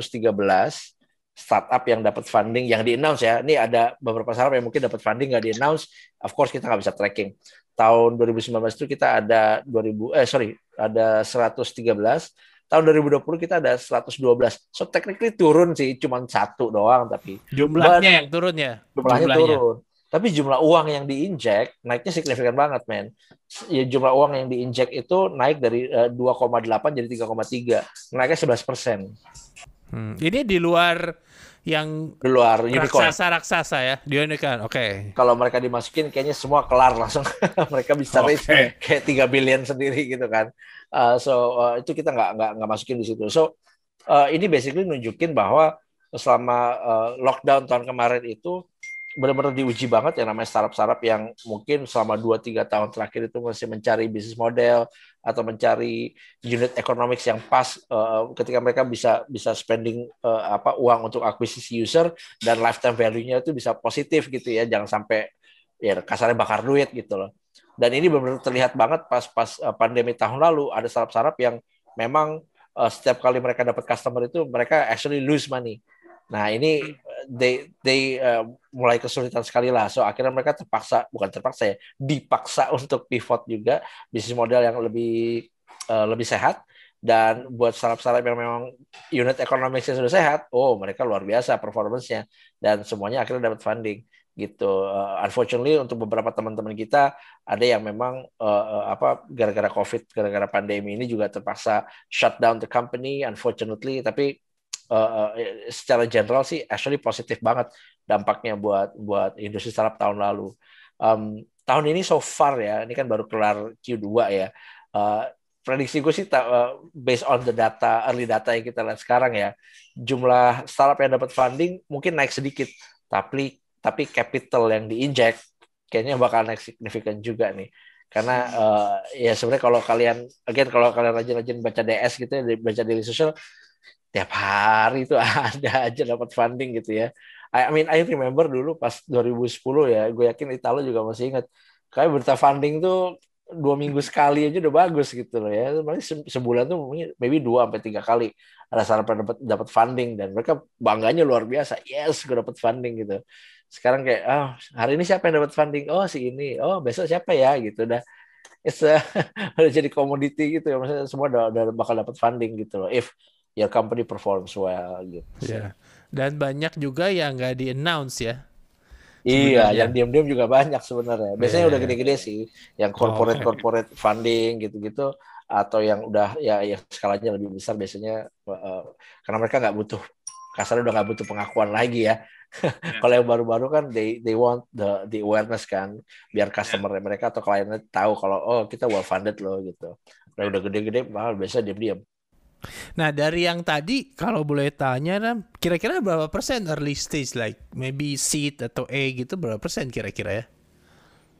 startup yang dapat funding yang di-announce ya. Ini ada beberapa startup yang mungkin dapat funding nggak di-announce. Of course kita nggak bisa tracking. Tahun 2019 itu kita ada 2000 eh sorry ada 113. Tahun 2020 kita ada 112. So technically turun sih, cuma satu doang tapi jumlahnya yang turun ya. Jumlahnya, jumlahnya turun. Tapi jumlah uang yang diinjek naiknya signifikan banget, men. Ya, jumlah uang yang diinjek itu naik dari uh, eh, 2,8 jadi 3,3. Naiknya 11 persen. Hmm. Ini di luar yang di luar unicorn. Raksasa raksasa ya, di unicorn. Oke. Okay. Kalau mereka dimasukin kayaknya semua kelar langsung. mereka bisa okay. raise kayak 3 billion sendiri gitu kan. Uh, so uh, itu kita nggak nggak nggak masukin di situ. So uh, ini basically nunjukin bahwa selama uh, lockdown tahun kemarin itu benar-benar diuji banget ya namanya startup-startup yang mungkin selama 2-3 tahun terakhir itu masih mencari bisnis model atau mencari unit economics yang pas uh, ketika mereka bisa bisa spending uh, apa uang untuk akuisisi user dan lifetime value-nya itu bisa positif gitu ya. Jangan sampai ya kasarnya bakar duit gitu loh. Dan ini benar-benar terlihat banget pas pas uh, pandemi tahun lalu ada startup-startup yang memang uh, setiap kali mereka dapat customer itu mereka actually lose money. Nah ini they they uh, mulai kesulitan sekali lah. So akhirnya mereka terpaksa bukan terpaksa ya, dipaksa untuk pivot juga bisnis model yang lebih uh, lebih sehat dan buat startup-startup yang memang unit ekonomisnya sudah sehat, oh mereka luar biasa performance-nya dan semuanya akhirnya dapat funding gitu. Uh, unfortunately untuk beberapa teman-teman kita ada yang memang uh, uh, apa gara-gara COVID, gara-gara pandemi ini juga terpaksa shut down the company unfortunately, tapi uh, secara general sih actually positif banget dampaknya buat buat industri startup tahun lalu. um, tahun ini so far ya, ini kan baru kelar Q2 ya. Uh, prediksi gue sih uh, based on the data early data yang kita lihat sekarang ya, jumlah startup yang dapat funding mungkin naik sedikit, tapi tapi capital yang diinjek kayaknya bakal naik signifikan juga nih karena uh, ya sebenarnya kalau kalian again kalau kalian rajin-rajin baca DS gitu ya baca daily social tiap hari itu ada aja dapat funding gitu ya. I, mean I remember dulu pas 2010 ya gue yakin Italo juga masih ingat. Kayak berita funding tuh dua minggu sekali aja udah bagus gitu loh ya. Paling sebulan tuh mungkin maybe dua sampai tiga kali ada sarapan dapat dapat funding dan mereka bangganya luar biasa. Yes gue dapat funding gitu. Sekarang kayak oh hari ini siapa yang dapat funding? Oh si ini. Oh besok siapa ya? Gitu. Udah it's a, udah jadi komoditi gitu ya. Maksudnya semua udah, udah bakal dapat funding gitu loh. If your company performs well gitu yeah. dan banyak juga yang nggak di announce ya Iya, yang diam-diam juga banyak sebenarnya. Biasanya yeah. udah gede-gede sih, yang corporate corporate funding gitu-gitu, atau yang udah ya, ya skalanya lebih besar biasanya uh, karena mereka nggak butuh kasarnya udah nggak butuh pengakuan lagi ya. Yeah. Kalau yang baru-baru kan they they want the the awareness kan biar customer yeah. mereka atau kliennya tahu kalau oh kita well funded loh gitu. Udah udah gede-gede malah biasa diam-diam. Nah dari yang tadi kalau boleh tanya kan kira-kira berapa persen early stage like maybe seed atau A gitu berapa persen kira-kira ya?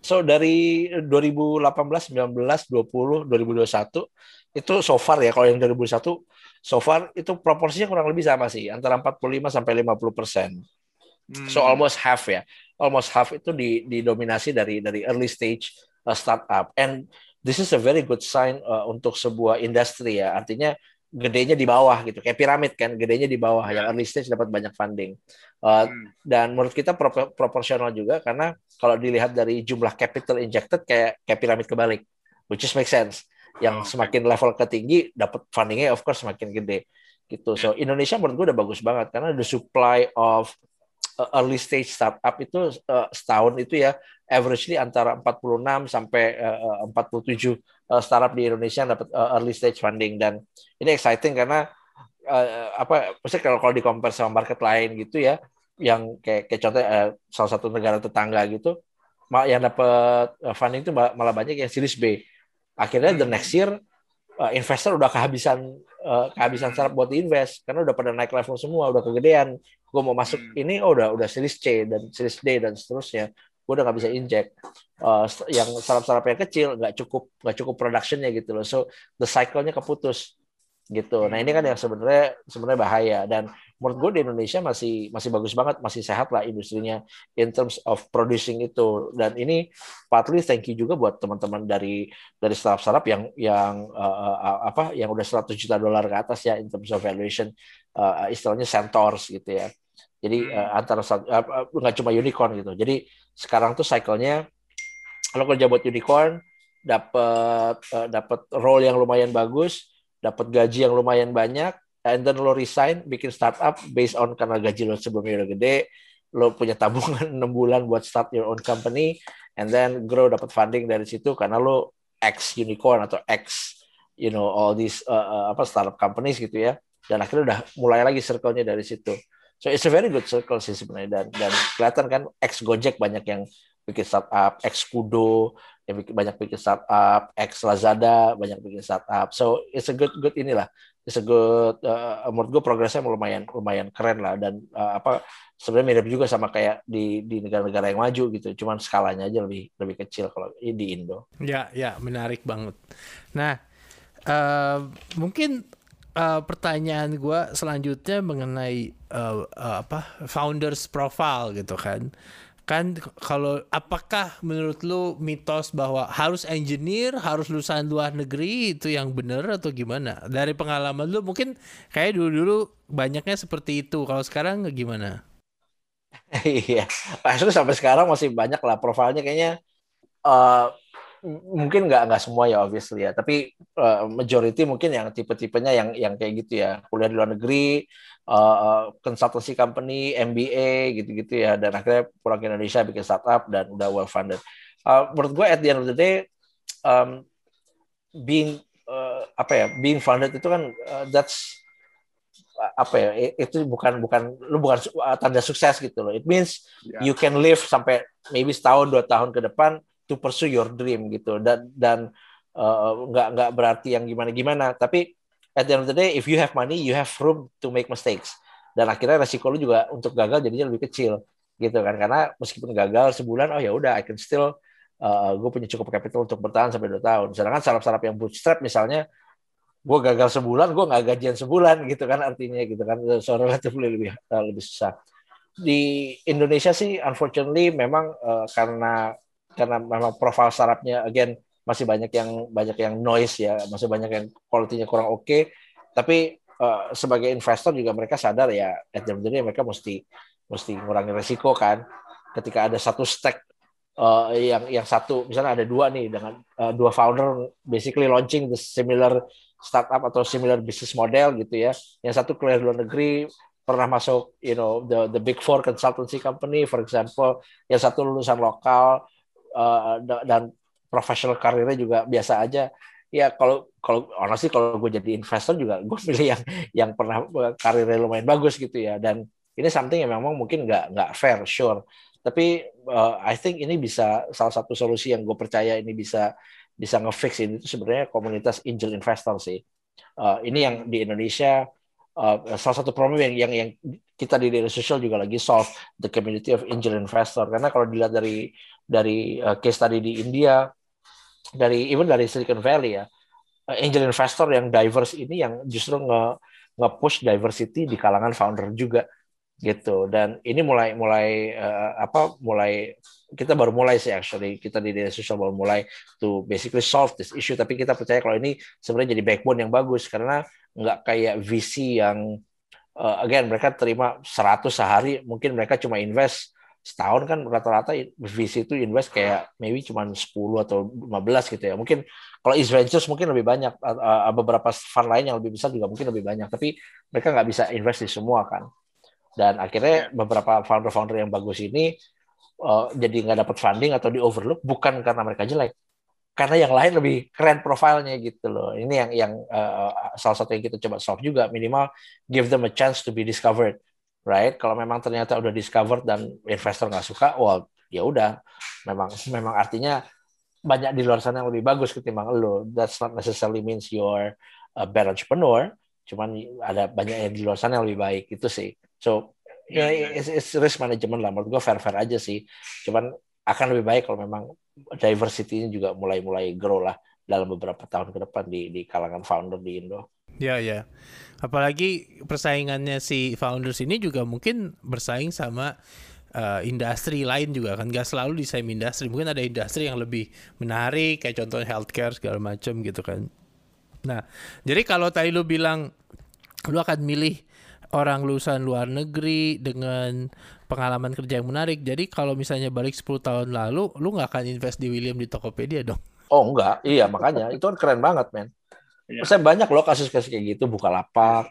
So dari 2018, 19, 20, 2021 itu so far ya kalau yang 2021 so far itu proporsinya kurang lebih sama sih antara 45 sampai 50 persen. Hmm. So almost half ya, almost half itu didominasi dari dari early stage uh, startup. And this is a very good sign uh, untuk sebuah industri ya. Artinya gedenya di bawah gitu, kayak piramid kan, gedenya di bawah yang early stage dapat banyak funding. Uh, hmm. Dan menurut kita pro proporsional juga karena kalau dilihat dari jumlah capital injected kayak kayak piramid kebalik, which is make sense. Yang oh, semakin level ketinggi dapat fundingnya of course semakin gede gitu. So Indonesia menurut gue udah bagus banget karena the supply of early stage startup itu uh, setahun itu ya averagely antara 46 sampai uh, 47 uh, startup di Indonesia yang dapat early stage funding. Dan ini exciting karena apa maksudnya kalau kalau di compare sama market lain gitu ya yang kayak kayak contoh salah satu negara tetangga gitu yang dapat funding itu malah banyak yang series B. Akhirnya the next year investor udah kehabisan uh, kehabisan startup buat invest karena udah pada naik level semua udah kegedean. Gue mau masuk hmm. ini oh udah udah series C dan series D dan seterusnya gue udah nggak bisa inject. Uh, yang startup-startup yang kecil nggak cukup nggak cukup productionnya gitu loh. So the cycle-nya keputus gitu. Nah ini kan yang sebenarnya sebenarnya bahaya. Dan menurut gue di Indonesia masih masih bagus banget masih sehat lah industrinya in terms of producing itu. Dan ini partly thank you juga buat teman-teman dari dari startup startup yang yang uh, apa yang udah 100 juta dolar ke atas ya in terms of valuation uh, istilahnya centaurs gitu ya. Jadi uh, antara uh, nggak cuma unicorn gitu. Jadi sekarang tuh cycle-nya kalau kerja buat unicorn dapat uh, dapat role yang lumayan bagus, dapat gaji yang lumayan banyak, and then lo resign bikin startup based on karena gaji lo sebelumnya udah gede, lo punya tabungan enam bulan buat start your own company, and then grow dapat funding dari situ karena lo ex unicorn atau ex you know all these uh, uh, apa startup companies gitu ya. Dan akhirnya udah mulai lagi circle-nya dari situ. So it's a very good circle sih sebenarnya dan dan kelihatan kan ex Gojek banyak yang bikin startup, ex Kudo yang banyak bikin startup, ex Lazada banyak bikin startup. So it's a good good inilah, it's a good uh, menurut gue progresnya lumayan lumayan keren lah dan uh, apa sebenarnya mirip juga sama kayak di di negara-negara yang maju gitu, cuman skalanya aja lebih lebih kecil kalau di Indo. Ya ya menarik banget. Nah uh, mungkin uh, pertanyaan gue selanjutnya mengenai uh, uh, apa founders profile gitu kan kan kalau apakah menurut lu mitos bahwa harus engineer harus lulusan luar negeri itu yang benar atau gimana? Dari pengalaman lu mungkin kayak dulu dulu banyaknya seperti itu. Kalau sekarang gimana? Iya pasti sampai sekarang masih banyak lah profilnya. Kayaknya uh, mungkin nggak nggak semua ya obviously ya. Tapi uh, majority mungkin yang tipe-tipenya yang yang kayak gitu ya. Kuliah di luar negeri uh, consultancy company MBA gitu-gitu ya. Dan akhirnya pulang ke Indonesia bikin startup dan udah well funded. Uh, menurut gue at the end of the day um, being uh, apa ya being funded itu kan uh, that's apa ya itu bukan bukan lu bukan tanda sukses gitu loh. It means yeah. you can live sampai maybe setahun dua tahun ke depan to pursue your dream gitu. Dan dan uh, nggak nggak berarti yang gimana gimana. Tapi at the end of the day if you have money you have room to make mistakes. Dan akhirnya resiko lu juga untuk gagal jadinya lebih kecil gitu kan. Karena meskipun gagal sebulan oh ya udah I can still uh, gue punya cukup capital untuk bertahan sampai dua tahun. Sedangkan startup-startup yang bootstrap misalnya gue gagal sebulan gue nggak gajian sebulan gitu kan artinya gitu kan. So relatively lebih uh, lebih susah. Di Indonesia sih unfortunately memang uh, karena karena memang profil startupnya again masih banyak yang banyak yang noise ya masih banyak yang kualitinya kurang oke okay. tapi uh, sebagai investor juga mereka sadar ya at the end mereka mesti mesti ngurangi resiko kan ketika ada satu stack uh, yang yang satu misalnya ada dua nih dengan uh, dua founder basically launching the similar startup atau similar business model gitu ya. Yang satu keluar luar negeri pernah masuk you know the the big four consultancy company for example, yang satu lulusan lokal uh, dan professional karirnya juga biasa aja. Ya kalau kalau orang sih kalau gue jadi investor juga gue pilih yang yang pernah karirnya lumayan bagus gitu ya dan ini something yang memang mungkin nggak nggak fair sure tapi uh, I think ini bisa salah satu solusi yang gue percaya ini bisa bisa ngefix ini itu sebenarnya komunitas angel investor sih. Uh, ini yang di Indonesia uh, salah satu problem yang, yang yang kita di daily social juga lagi solve the community of angel investor karena kalau dilihat dari dari uh, case tadi di India dari even dari Silicon Valley ya. Uh, angel investor yang diverse ini yang justru nge nge-push diversity di kalangan founder juga gitu. Dan ini mulai mulai uh, apa mulai kita baru mulai sih actually. Kita di media sosial baru mulai to basically solve this issue. Tapi kita percaya kalau ini sebenarnya jadi backbone yang bagus. Karena nggak kayak VC yang uh, again mereka terima 100 sehari mungkin mereka cuma invest setahun kan rata-rata VC itu invest kayak maybe cuma 10 atau 15 gitu ya. Mungkin kalau East Ventures mungkin lebih banyak beberapa fund lain yang lebih besar juga mungkin lebih banyak tapi mereka nggak bisa invest di semua kan. Dan akhirnya beberapa founder-founder yang bagus ini uh, jadi nggak dapat funding atau di overlook bukan karena mereka jelek karena yang lain lebih keren profilnya gitu loh. Ini yang yang uh, salah satu yang kita coba solve juga minimal give them a chance to be discovered right? Kalau memang ternyata udah discovered dan investor nggak suka well ya udah. Memang memang artinya banyak di luar sana yang lebih bagus ketimbang lo. That's not necessarily means you're a bad entrepreneur cuman ada banyak yang di luar sana yang lebih baik itu sih. So ya yeah, it's, it's risk management lah. Menurut gue fair fair aja sih. Cuman akan lebih baik kalau memang diversity-nya juga mulai-mulai grow lah dalam beberapa tahun ke depan di di kalangan founder di Indo. Ya ya. Apalagi persaingannya si founders ini juga mungkin bersaing sama uh, industri lain juga kan gak selalu di same industri mungkin ada industri yang lebih menarik kayak contohnya healthcare segala macam gitu kan nah jadi kalau tadi lu bilang lu akan milih orang lulusan luar negeri dengan pengalaman kerja yang menarik. Jadi kalau misalnya balik 10 tahun lalu, lu nggak akan invest di William di Tokopedia dong? Oh enggak, iya makanya itu kan keren banget men. Ya. Saya banyak loh kasus-kasus kayak gitu, buka lapak,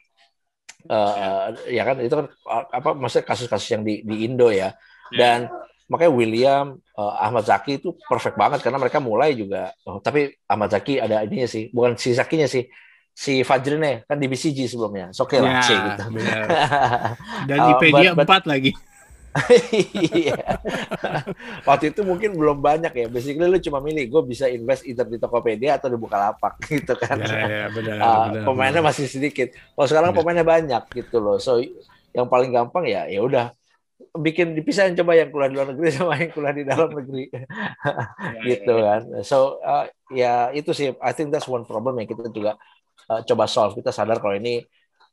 uh, ya kan itu kan apa maksudnya kasus-kasus yang di di Indo ya. ya. Dan makanya William, uh, Ahmad Zaki itu perfect banget karena mereka mulai juga. Oh, tapi Ahmad Zaki ada ininya sih, bukan si Zakinya sih si Fajrin nih kan di BCG sebelumnya. Oke okay lah, ya, C gitu. Dan IPG uh, 4 lagi. Iya. Waktu itu mungkin belum banyak ya. Basically lu cuma milih gue bisa invest either di Tokopedia atau di Bukalapak gitu kan. Ya, ya, benar, uh, benar, pemainnya benar. masih sedikit. Kalau sekarang benar. pemainnya banyak gitu loh. So yang paling gampang ya ya udah bikin dipisahin coba yang kuliah di luar negeri sama yang kuliah di dalam negeri ya, gitu ya, ya. kan. So uh, ya itu sih I think that's one problem yang kita juga uh, coba solve. Kita sadar kalau ini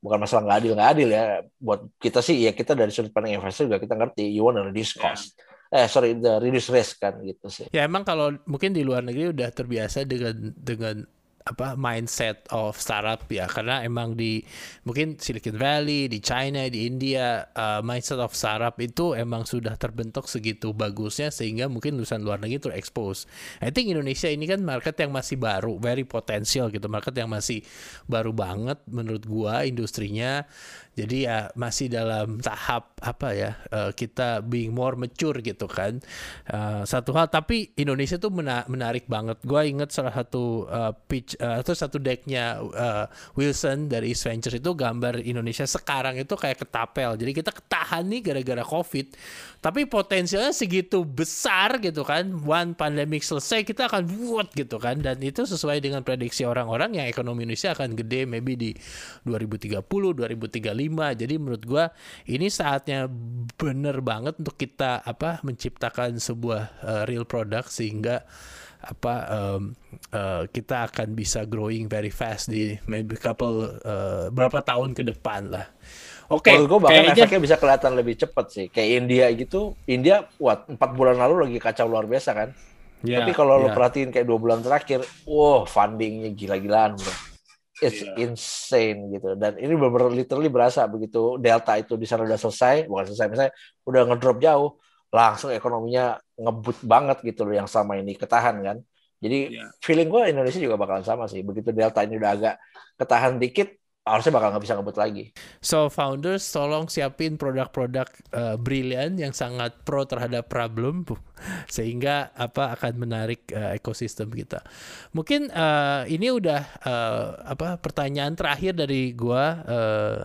bukan masalah nggak adil nggak adil ya. Buat kita sih ya kita dari sudut pandang investor juga kita ngerti you want to reduce ya. cost. Yeah. Eh sorry, the reduce risk kan gitu sih. Ya emang kalau mungkin di luar negeri udah terbiasa dengan dengan apa mindset of startup ya karena emang di mungkin Silicon Valley di China di India uh, mindset of startup itu emang sudah terbentuk segitu bagusnya sehingga mungkin lulusan luar negeri terekspos. I think Indonesia ini kan market yang masih baru, very potensial gitu, market yang masih baru banget menurut gua industrinya jadi ya masih dalam tahap apa ya uh, kita being more mature gitu kan. Uh, satu hal tapi Indonesia tuh mena menarik banget. Gua inget salah satu uh, pitch uh, atau satu decknya uh, Wilson dari East Ventures itu gambar Indonesia sekarang itu kayak ketapel. Jadi kita ketahan nih gara-gara COVID. Tapi potensialnya segitu besar gitu kan. One pandemic selesai kita akan buat gitu kan. Dan itu sesuai dengan prediksi orang-orang yang ekonomi Indonesia akan gede maybe di 2030, 2035. Jadi menurut gua ini saatnya bener banget untuk kita apa menciptakan sebuah uh, real product sehingga apa um, uh, kita akan bisa growing very fast di maybe couple uh, berapa tahun ke depan lah. Oke, okay, gue bahkan kayaknya... efeknya bisa kelihatan lebih cepat sih. Kayak India gitu, India buat empat bulan lalu lagi kacau luar biasa kan. Yeah, Tapi kalau yeah. lo perhatiin kayak dua bulan terakhir, wow fundingnya gila-gilaan bro. It's yeah. insane gitu. Dan ini benar-benar literally berasa begitu Delta itu di sana udah selesai, bukan selesai misalnya udah ngedrop jauh, langsung ekonominya ngebut banget gitu loh yang sama ini ketahan kan. Jadi yeah. feeling gue Indonesia juga bakalan sama sih. Begitu Delta ini udah agak ketahan dikit, harusnya bakal nggak bisa ngebut lagi. So founders tolong siapin produk-produk uh, brilian yang sangat pro terhadap problem sehingga apa akan menarik uh, ekosistem kita. Mungkin uh, ini udah uh, apa pertanyaan terakhir dari gua uh,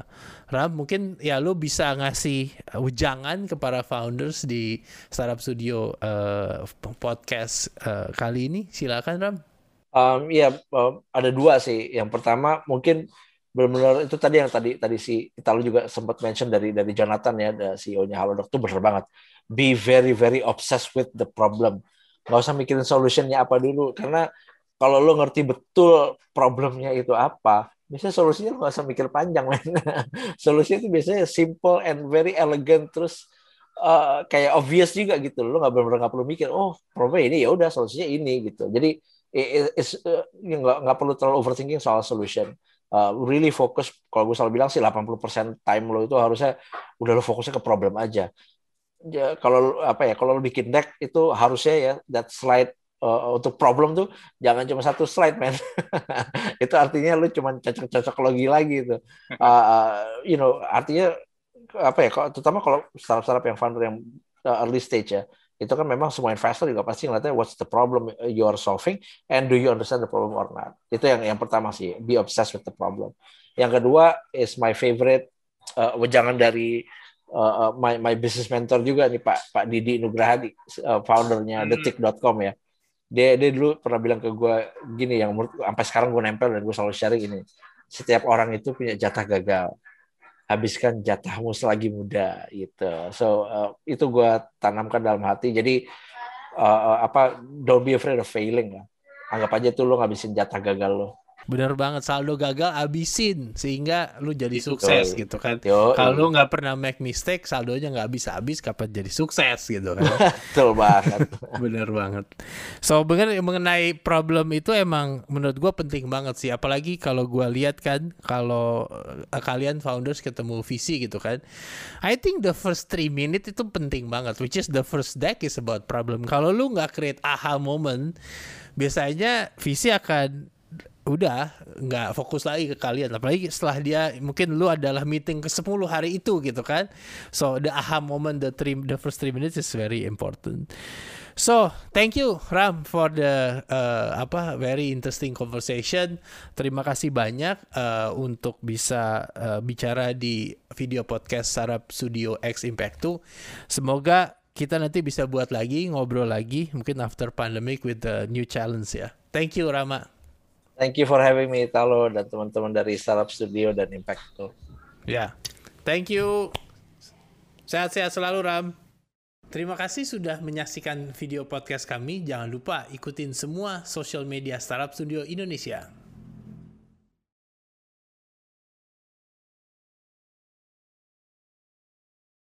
Ram, mungkin ya lo bisa ngasih ujangan kepada founders di Startup Studio uh, podcast uh, kali ini. Silakan Ram. Um, ya um, ada dua sih. Yang pertama mungkin benar-benar itu tadi yang tadi tadi si Italo juga sempat mention dari dari Jonathan ya CEO-nya Halodoc itu benar banget. Be very very obsessed with the problem. Nggak usah mikirin solutionnya apa dulu karena kalau lo ngerti betul problemnya itu apa biasanya solusinya lo nggak usah mikir panjang men. Solusinya itu biasanya simple and very elegant terus uh, kayak obvious juga gitu. Lo nggak benar-benar nggak perlu mikir oh problem ini ya udah solusinya ini gitu. Jadi uh, nggak nggak perlu terlalu overthinking soal solution uh, really fokus kalau gue selalu bilang sih 80% time lo itu harusnya udah lo fokusnya ke problem aja. Ya, kalau apa ya kalau lo bikin deck itu harusnya ya that slide uh, untuk problem tuh jangan cuma satu slide man itu artinya lo cuma cocok-cocok logi lagi itu uh, uh, you know artinya apa ya terutama kalau startup-startup yang founder yang uh, early stage ya itu kan memang semua investor juga pasti ngeliatnya what's the problem you are solving and do you understand the problem or not. Itu yang yang pertama sih, be obsessed with the problem. Yang kedua is my favorite uh, wejangan dari uh, my my business mentor juga nih Pak Pak Didi Nugraha uh, foundernya hmm. detik.com ya. Dia dia dulu pernah bilang ke gue gini yang sampai sekarang gue nempel dan gue selalu sharing ini. Setiap orang itu punya jatah gagal habiskan jatahmu selagi muda gitu. So uh, itu gue tanamkan dalam hati. Jadi uh, apa don't be afraid of failing lah. Anggap aja tuh lo ngabisin jatah gagal lo. Bener banget saldo gagal abisin sehingga lu jadi sukses gitu kan. Kalau lu nggak pernah make mistake saldonya nggak bisa habis kapan jadi sukses gitu kan. Betul banget. Bener banget. So bener mengenai problem itu emang menurut gua penting banget sih apalagi kalau gua lihat kan kalau uh, kalian founders ketemu visi gitu kan. I think the first three minutes itu penting banget which is the first deck is about problem. Kalau lu nggak create aha moment biasanya visi akan udah nggak fokus lagi ke kalian. Apalagi setelah dia mungkin lu adalah meeting ke 10 hari itu gitu kan. So the aha moment the three the first three minutes is very important. So thank you Ram for the uh, apa very interesting conversation. Terima kasih banyak uh, untuk bisa uh, bicara di video podcast Sarap Studio X Impact 2 semoga kita nanti bisa buat lagi ngobrol lagi mungkin after pandemic with the new challenge ya. Thank you Rama Thank you for having me, Talo dan teman-teman dari Startup Studio dan Impacto. Ya, yeah. thank you. Sehat-sehat selalu, Ram. Terima kasih sudah menyaksikan video podcast kami. Jangan lupa ikutin semua social media Startup Studio Indonesia.